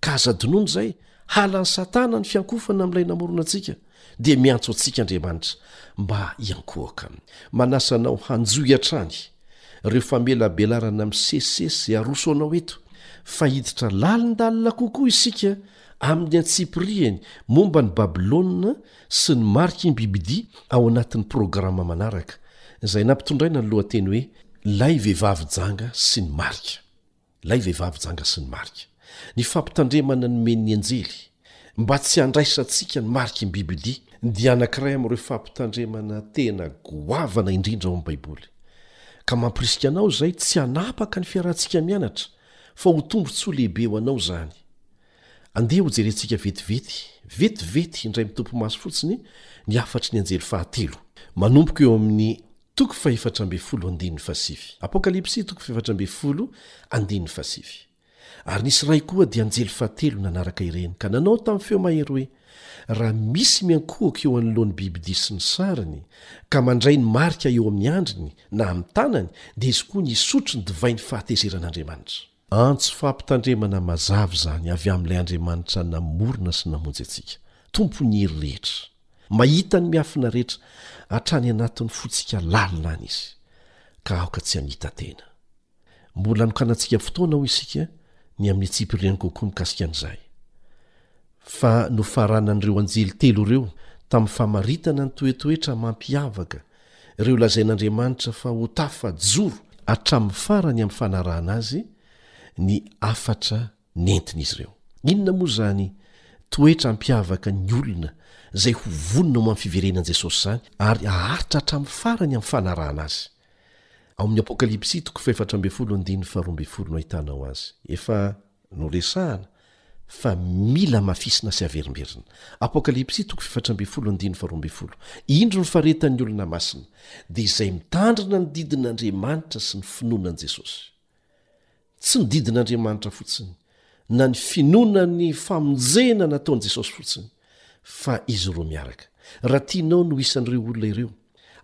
Ka aza adinoina izay, halan'i Satana ny fiankofana amin'ilay namorona antsika, dia miantso antsika Andriamanitra mba hiankohoka Aminy. Manasa anao hanjohy hatrany ireo famelabelarana misesisesy izay aroso anao eto, fa hiditra lalindalina kokoa isika amin'ny antsipirihany momba an'i Babylona sy ny mariky ny bibidia ao anatin'ny programa manaraka, izay nampitondraina ny lohateny hoe Ilay Vehivavy Janga sy ny Marika. Ilay vehivavy janga sy ny marika. Ny fampitandremana nomen'ny anjely mba tsy handraisantsika ny mariky ny bibidia dia anankiray amin'ireo fampitandremana tena goavana indrindra ao amin'ny Baiboly, ka mampirisika anao izay tsy hanapaka ny fiarahantsika mianatra fa ho tombontsoa lehibe ho anao izany. Andeha hojerentsika vetivety, vetivety indray mitopy maso fotsiny ny hafatry ny anjely fahatelo, manomboka eo amin'ny Toko fahefatra ambin'ny folo andininy fahasivy. Apokalypsy toko fahefatra ambin'ny folo andininy fahasivy. Ary nisy iray koa dia anjely fahatelo nanaraka ireny ka nanao tamin'ny feo mahery hoe, Raha misy miankohoka eo anoloan'ny bibidia sy ny sariny, ka mandray ny marika eo amin'ny andriny na amin'ny tanany, dia izy koa ny hisotro ny divain'ny fahatezeran'Andriamanitra. Antso fampitandremana mazava izany avy amin'ilay Andriamanitra namorona sy namonjy antsika, Tompon'ny hery rehetra. Mahita ny miafina rehetra, hatrany anatin'ny fontsika lalina any Izy, ka aoka tsy hamita-tena. Mbola anokanantsika fotoana, hoy isika, ny amin'ny antsipiriany kokoa mikasika an'izay. Fa nofaranan'ireo anjely telo ireo, tamin'ny famaritana ny toetoetra mampiavaka ireo lazain'Andriamanitra fa ho tafajoro hatramin'ny farany amin'ny fanarahana azy ny hafatra nentin'izy ireo. Inona moa izany toetra hampiavaka ny olona izay ho vonona ho amin'ny fiverenan'i Jesosy izany ary haharitra hatramin'ny farany amin'ny fanarahana azy? Ao amin'ny Apokalypsy toko fahefatra ambin'ny folo andininy faharoa ambin'ny folo no ahitana ao azy. Efa no resahana fa mila amafisina sy averimberina. Apokalypsy toko efatra ambin'ny folo andininy faharoa ambin'ny folo. Indro ny faharetan'ny olona masina, dia izay mitandrina ny didin'Andriamanitra sy ny finoana an'i Jesosy. Tsy ny didin'Andriamanitra fotsiny, na ny finoana ny famonjena nataon'i Jesosy fotsiny, fa izy roa miaraka. Raha tianao ny ho isan'ireo olona ireo,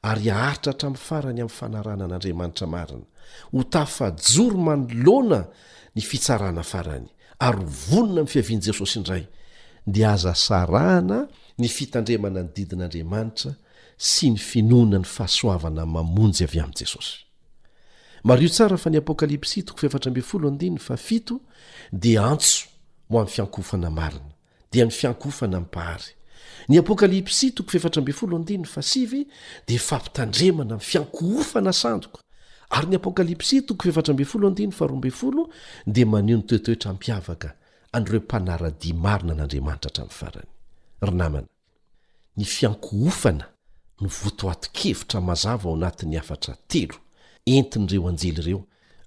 ary haharitra hatramin'ny farany amin'ny fanarahana an'Andriamanitra marina, ho tafajoro manoloana ny fitsarana farany, ary ho vonona amin'ny fiavian'i Jesosy indray, dia aza sarahana ny fitandremana ny didin'Andriamanitra sy ny finoana ny fahasoavana mamonjy avy amin'i Jesosy. Mariho tsara fa ny Apokalypsy toko fahefatra ambin'ny folo andininy fahafito dia antso ho amin'ny fiankohofana marina. dia ny fiankohofana ny Mpahary. Ny Apokalypsy, toko fahefatra ambin'ny folo andininy fahasivy, dia fampitandremana amin'ny fiankohofana sandoka, ary ny Apokalypsy, toko fahefatra ambin'ny folo andininy faharoa ambin'ny folo, dia maneho ny toetoetra hampiavaka an'ireo mpanara-dia marina an'Andriamanitra hatramin'ny farany. Ry namana! Ny fiankohofana no votoatin-kevitra mazava ao anatin'ny hafatra telo entin'ireo anjely ireo,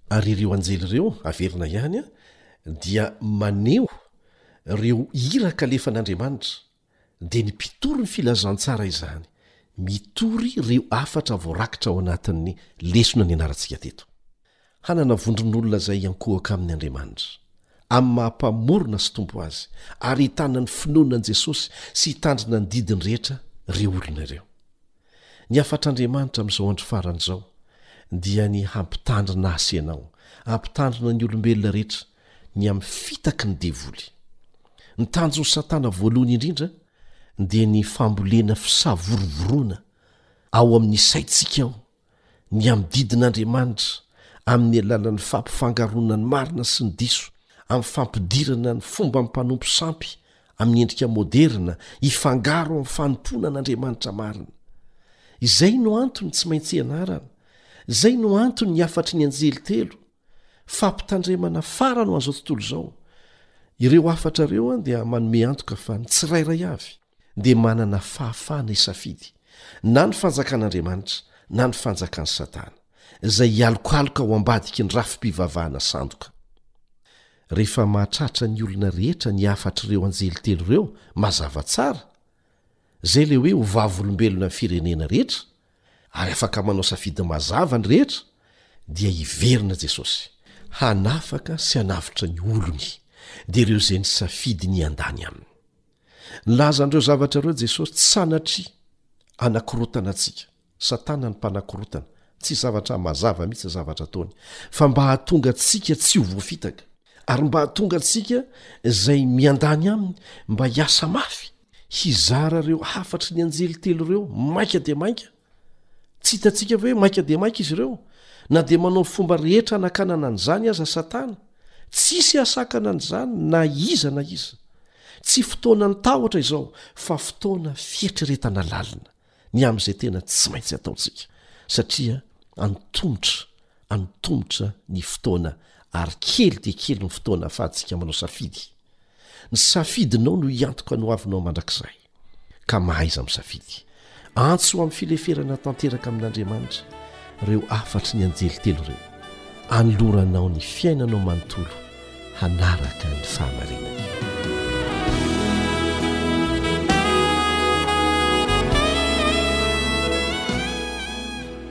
ary ireo anjely ireo, averina ihany, dia maneho ireo iraka alefan'Andriamanitra, dia ny mpitory ny filazantsara izany, mitory ireo hafatra voarakitra ao anatin'ny lesona nianarantsika teto. Hanana vondron'olona izay hiankohoka aminy Andriamanitra, amin'ny maha Mpamorona sy Tompo Azy, ary hitana ny finoana an'i Jesosy sy hitandrina ny didiny rehetra ireo olona ireo. Ny hafatr'Andriamanitra amin'izao andro farany izao dia ny hampitandrina ahy sy ianao, hampitandrina ny olombelona rehetra ny amin'ny fitaky ny devoly. Ny tanjon'i Satana voalohany indrindra dia ny fambolena fisavorovoroana ao amin'ny saintsika ao ny amdidin' Andriamanitra amin' ny alalan' ny fampifangaroana ny marina sy ny diso, amin'ny fampidirana ny fomban'ny mpanompo sampy amin'ny endrika môderina hifangaro amin'ny fanompoana an' Andriamanitra marina. Izay no antony tsy maintsy ianarana, izay no antony ny hafatry ny anjely telo, fampitandremana farany ho an'izao tontolo izao. Ireo hafatra ireo dia manome antoka fa ny tsirairay avy, dia manana fahafahana hisafidy na ny Fanjakan'Andriamanitra na ny fanjakan'i Satana, izay hialokaloka ao ambadiky ny rafi-pivavahana sandoka. Rehefa mahatratra ny olona rehetra ny hafatr'ireo anjely telo ireo mazava tsara, izay ilay hoe ho vavolombelona ny firenena rehetra, ary afaka manao safidy mazava ny rehetra, dia hiverina Jesosy, hanafaka sy hanavotra ny olony, dia ireo izay nisafidy ny handany Aminy. Nilaza an'ireo zavatra ireo Jesosy tsy sanatria hanakorotana antsika. Satana no mpanakorotana, tsy zavatra mazava mihitsy ny zavatra ataony, fa mba hahatonga antsika tsy ho voafitaka, ary mba hahatonga antsika izay miandany aminy mba hiasa mafy, hizara ireo hafatry ny anjely telo ireo maika dia maika, Tsy hitantsika ve hoe maika dia maika izy ireo, na dia manao ny fomba rehetra hanakanana an'izany aza Satana? Tsisy hasakana an'izany na iza na iza. Tsy fotoanan'ny tahotra izao, fa fotoana fieritreretana lalina ny amin'izay tena tsy maintsy ataontsika, satria antomotra, antomotra ny fotoana, ary kely dia kely ny fotoana ahafahantsika manao safidy. Ny safidinao no hiantoka ny hoavinao mandrakizay. ka mahaiza misafidy. Antso ho amin'ny fileferana tanteraka amin'Andriamanitra ireo hafatry ny anjely telo ireo. Anoloranao ny fiainanao manontolo hanaraka ny fahamarinany.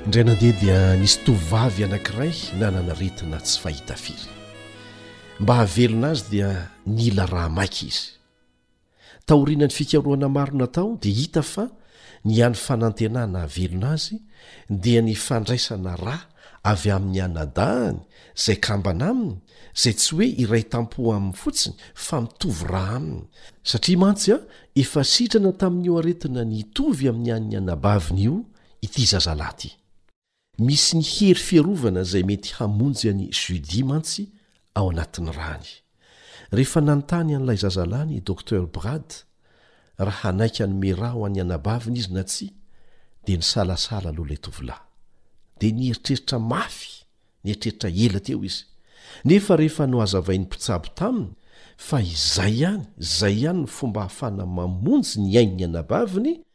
Indray nandeha dia nisy tovovavy anankiray nanana aretina tsy fahita firy. Mba hahavelona azy dia nila raha maika izy. Taorian'ny fikarohana maro natao dia hita fa ny hany fanantenana hahavelona azy dia ny fandraisana ra avy amin'ny anadahany izay kambana aminy izay tsy hoe iray tampo aminy fotsiny fa mitovy ra aminy satria mantsy a efa sitrana tamin'io aretina nitovy amin'ny an'ny anabaviny io ity zazalahy ity. Misy ny hery fiarovana izay mety hamonjy an'i Judy mantsy ao anatin'ny rany. Rehefa nanontany an'ilay zazalahy ny Dokotera Brad raha hanaiky hanome ra ho an'ny anabaviny izy na tsia, dia nisalasala aloha ilay tovolahy. Dia nieritreritra mafy, nieritreritra ela teo izy. Nefa rehefa nohazavain'ny mpitsabo taminy fa izay ihany, izay ihany no fomba ahafahana mamonjy ny ain'ny anabaviny,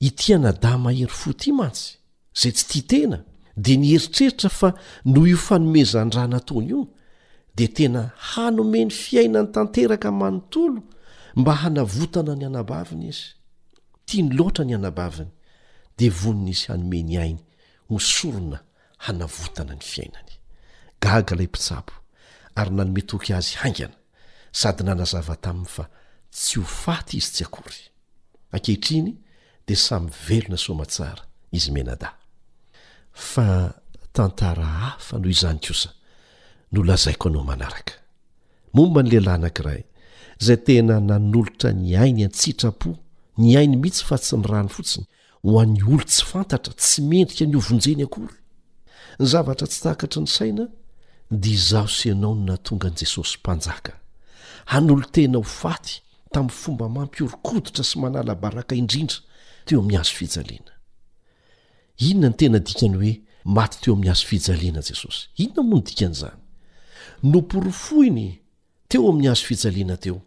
Ity anadahy mahery fo ity mantsy, izay tsy tia tena, dia nieritreritra fa noho io fanomezan-dra nataony io, dia tena hanome ny fiainany tanteraka manontolo mba hanavotana ny anabaviny izy. Tiany loatra ny anabaviny, dia vonona izy hanome ny ainy ho sorona hanavotana ny fiainany. Gaga ilay mpitsabo, ary nanome toky azy haingana. sady nanazava taminy fa tsy ho faty izy tsy akory. Ankehitriny dia samy velona soamatsara izy mianadahy. Fa tantara hafa noho izany kosa no lazaiko anao manaraka. Momba ny lehilahy anankiray izay tena nanolotra ny ainy an-tsitrapo, ny ainy mihitsy fa tsy ny rany fotsiny, Ho an'ny olo tsy fantatra tsy mendrika ny hovonjeny akory ny zavatra tsy takatry ny saina dia izaho sy ianao no nahatonga an'i Jesosy Mpanjaka hanolotena ho faty tamin'ny fomba mampiorokoditra sy manala baraka indrindra teo amin'ny hazo fijaliana. Inona ny tena dikany hoe maty teo amin'ny hazo fijaliana Jesosy? Inona moa ny dikan'izany? Noporofoiny teo amin'ny hazo fijaliana teo,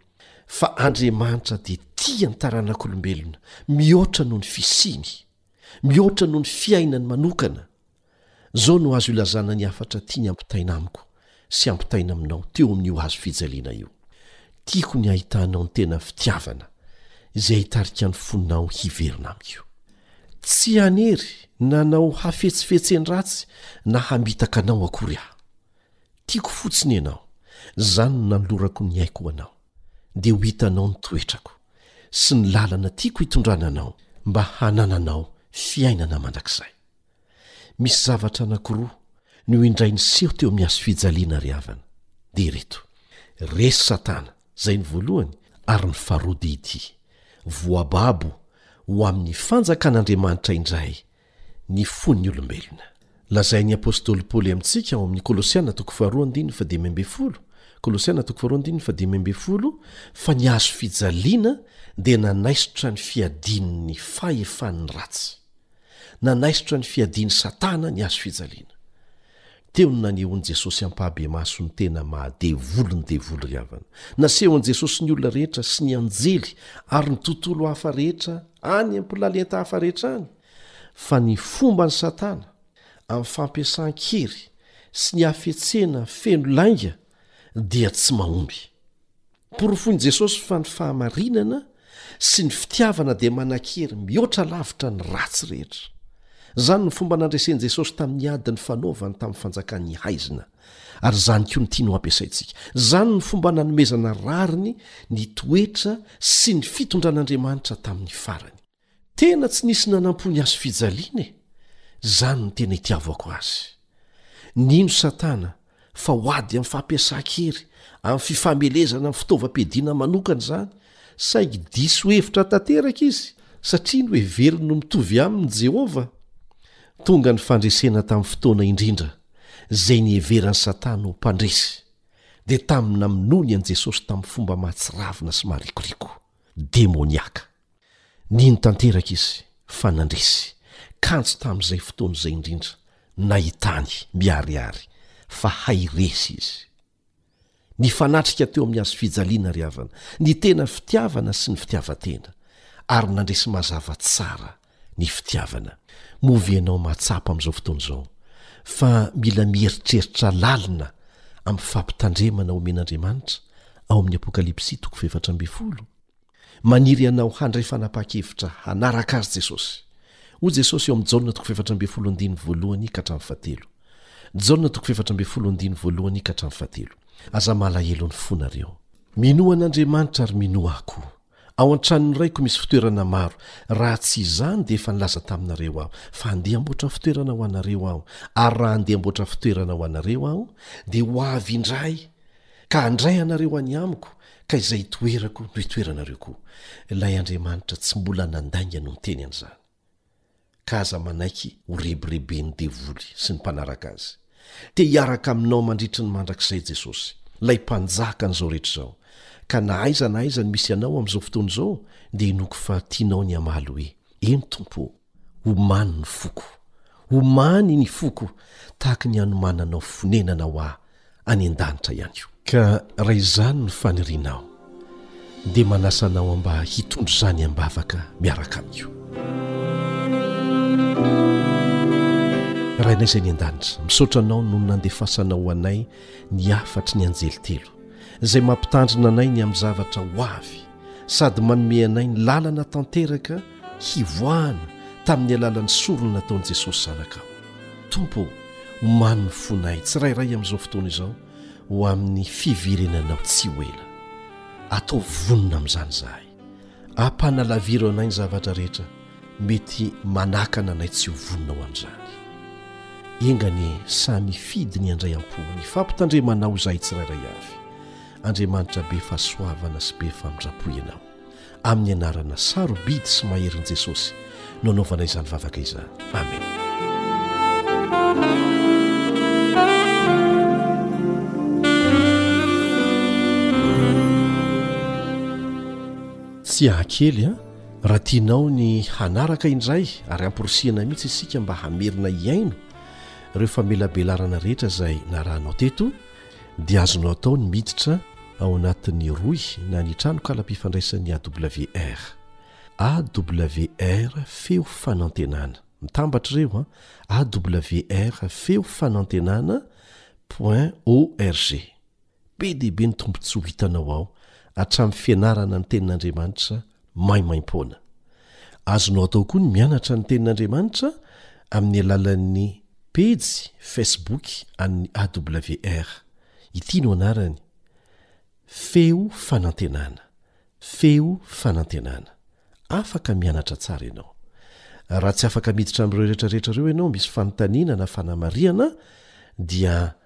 fa Andriamanitra dia tia ny taranak'olombelona mihoatra noho ny fisiany, mihoatra noho ny fiainany manokana. Izao no azo ilazana ny hafatra tiany hampitaina amiko sy hampitaina aminao teo amin'io hazo fijaliana io, Tiako ny hahitanao ny tena fitiavana izay hitarika ny fonao hiverina amiko. Tsy hanery nanao hafetsifetseny ratsy na hamitaka anao akory aho. Tiako fotsiny ianao, izany no nanolorako ny aiko ho anao, dia ho hitanao ny toetrako, sy ny lalana tiako hitondrana anao mba hanananao fiainana mandrakizay. Misy zavatra anankiroa no indray niseho teo amin'ny hazo fijaliana ry havana, dia ireto, Resy Satana, izay ny voalohany, ary ny faharoa dia ity, Voababo ho amin'ny fanjakan'Andriamanitra indray ny fon'ny olombelona. Lazain'ny apostoly Paoly amintsika ao amin'ny Kolosiana toko faharoa andininy fahadimy ambin'ny folo, Kolosiana toko faharoa andininy fahadimy ambin'ny folo, fa ny hazo fijaliana dia nanaisotra ny fiadian'ny fahefan'ny ratsy. Nanaisotra ny fiadian'i Satana ny hazo fijaliana. Teo no nanehoan'i Jesosy ampahabemaso ny tena maha devoly ny devoly ry havana. Nasehon'i Jesosy ny olona rehetra sy ny anjely ary ny tontolo hafa rehetra any am-pilalenta hafa rehetra any fa ny fomban'i Satana amin'ny fampiasan-kery sy ny hafetsena feno lainga dia tsy mahomby. Porofoin'i Jesosy fa ny fahamarinana sy ny fitiavana dia manan-kery mihoatra lavitra ny ratsy rehetra. Izany no fomba nandresen'i Jesosy tamin'ny ady nifanaovany tamin'ny fanjakan'ny haizina, ary izany koa no tiany ho ampiasaintsika. Izany no fomba nanomezana rariny ny toetra sy ny fitondran'Andriamanitra tamin'ny farany. Tena tsy nisy nanampo ny hazofijaliana e! Zany ny tena itiavako azy. Nino satana fa ho ady amin'ny fampiasan-kery amin'ny fifamelezana amin'ny fitaovam-piadiana manokana izany saingy diso hevitra tanteraka izy satria noheveriny ho mitovy aminy i Jehovah. Tonga ny fandresena tamin'ny fotoana indrindra izay niheveran'i Satana ho mpandresy, dia tamin'ny namonoany an'i Jesosy tamin'ny fomba mahatsiravina sy marikoriko, demoniaka. Nino tanteraka izy fa nandresy kanjo tamin'izay fotoana izay indrindra nahitany miharihary fa hay resy izy. Nifanatrika teo amin'ny hazo fijaliana ry havana ny tena fitiavana sy ny fitiavan-tena ary nandresy mazava tsara ny fitiavana. Moa ve ianao mahatsapa amin'izao fotoana izao fa mila mieritreritra lalina amin'ny fampitandremana omen'Andriamanitra ao amin'ny Apokalypsy toko fahefatra ambin'ny folo? Maniry anao handray fanapahan-kevitra hanaraka Azy Jesosy. Hoy Jesosy eo amin'ny Jaona toko fahefatra ambin'ny folo andininy voalohany ka hatramin'ny fahatelo. Jaona toko fahefatra ambin'ny folo andininy voalohany ka hatramin'ny fahatelo. Aza malahelo ny fonareo. Minoa an'Andriamanitra ary minoa Ahy koa. Ao an-tranon'ny Raiko misy fitoerana maro, raha tsy izany dia efa nilaza taminareo Aho fa handeha hamboatra fitoerana ho anareo Aho, ary raha handeha hamboatra fitoerana ho anareo Aho, dia ho avy indray Ka handray anareo any Amiko, ka izay itoerako no itoeranareo koa. Ilay Andriamanitra tsy mbola nandainga no niteny an'izany. Ka aza manaiky ho rebireben'ny devoly sy ny mpanaraka azy. Te hiaraka aminao mandritry ny mandrakizay Jesosy, ilay Mpanjaka an'izao rehetra izao. Ka na aiza na aiza no misy anao amin'izao fotoana izao, dia inoako fa tianao ny hamaly hoe, Eny Tompo ô! Omano ny foko, omany ny foko tahaka ny anomananao fonenana ho ahy any an-danitra ihany koa. Ka raha izany no fanirianao dia manasa anao aho mba hitondra izany am-bavaka miaraka amiko. Rainay izay any an-danitra, misaotra Anao noho ny nandefasanao ho anay ny hafatry ny anjely telo, izay mampitandrina anay ny amin'ny zavatra ho avy. sady manome anay ny lalana tanteraka hivoahana tamin'ny alalan'ny sorona nataon'i Jesosy Zanakao. Tompo ô, omano ny fonay tsirairay amin'izao fotoana izao ho amin'ny fiverenanao tsy ho ela. Ataovy vonona amin'izany izahay. Ampanalaviro anay ny zavatra rehetra mety manakana anay tsy ho vonona ho amin'izany. Enga anie samy hifidy ny handray am-po ny fampitandremanao izahay tsirairay avy. Andriamanitra be fahasoavana sy be famindrampo Ianao. Amin'ny anarana sarobidy sy maherin'i Jesosy no anaovana izany vavaka izany. Amena. Tsy hahakely a! Raha tianao ny hanaraka indray ary amporisihana mihitsy isika mba hamerina hihaino ireo famelabelarana rehetra izay narahanao teto dia azonao atao ny miditra ao anatin'ny rohy na ny tranokalam-pifandraisan'ny AWR. AWR Feo Fanantenana. Mitambatra ireo an! AWR Feo Fanantenana .org. Be dia be ny tombontsoa hitanao ao hatramin'ny fianarana ny Tenin'Andriamanitra Maimaimpoana. Azonao atao koa ny mianatra ny Tenin'Andriamanitra amin'ny alalan'ny pejy Facebook an'ny AWR. Ity no anarany, Feo Fanantenana. Feo Fanantenana. Afaka mianatra tsara ianao. Raha tsy afaka miditra amin'ireo retraretra ireo ianao misy fanontaniana na fanamarihana, dia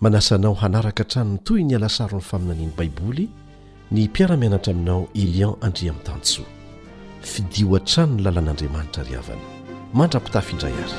Manasa anao hanaraka hatrany ny tohin'ny alasaron'ny faminanian'ny Baiboly ny mpiara-mianatra aminao Elian Andriamitansoa. Fidio hatrany ny lalan'Andriamanitra ry havana. Mandra-pitafy indray àry.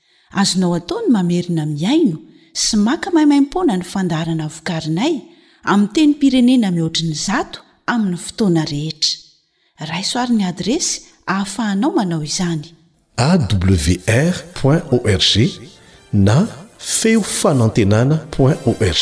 Azonao atao ny mamerina mihaino sy maka maimaim-poana ny fandaharana vokarinay amin'ny tenim-pirenena mihoatry ny zato amin'ny fotoana rehetra. Raiso àry ny adiresy ahafahanao manao izany. awr point org na feofanantenana point org.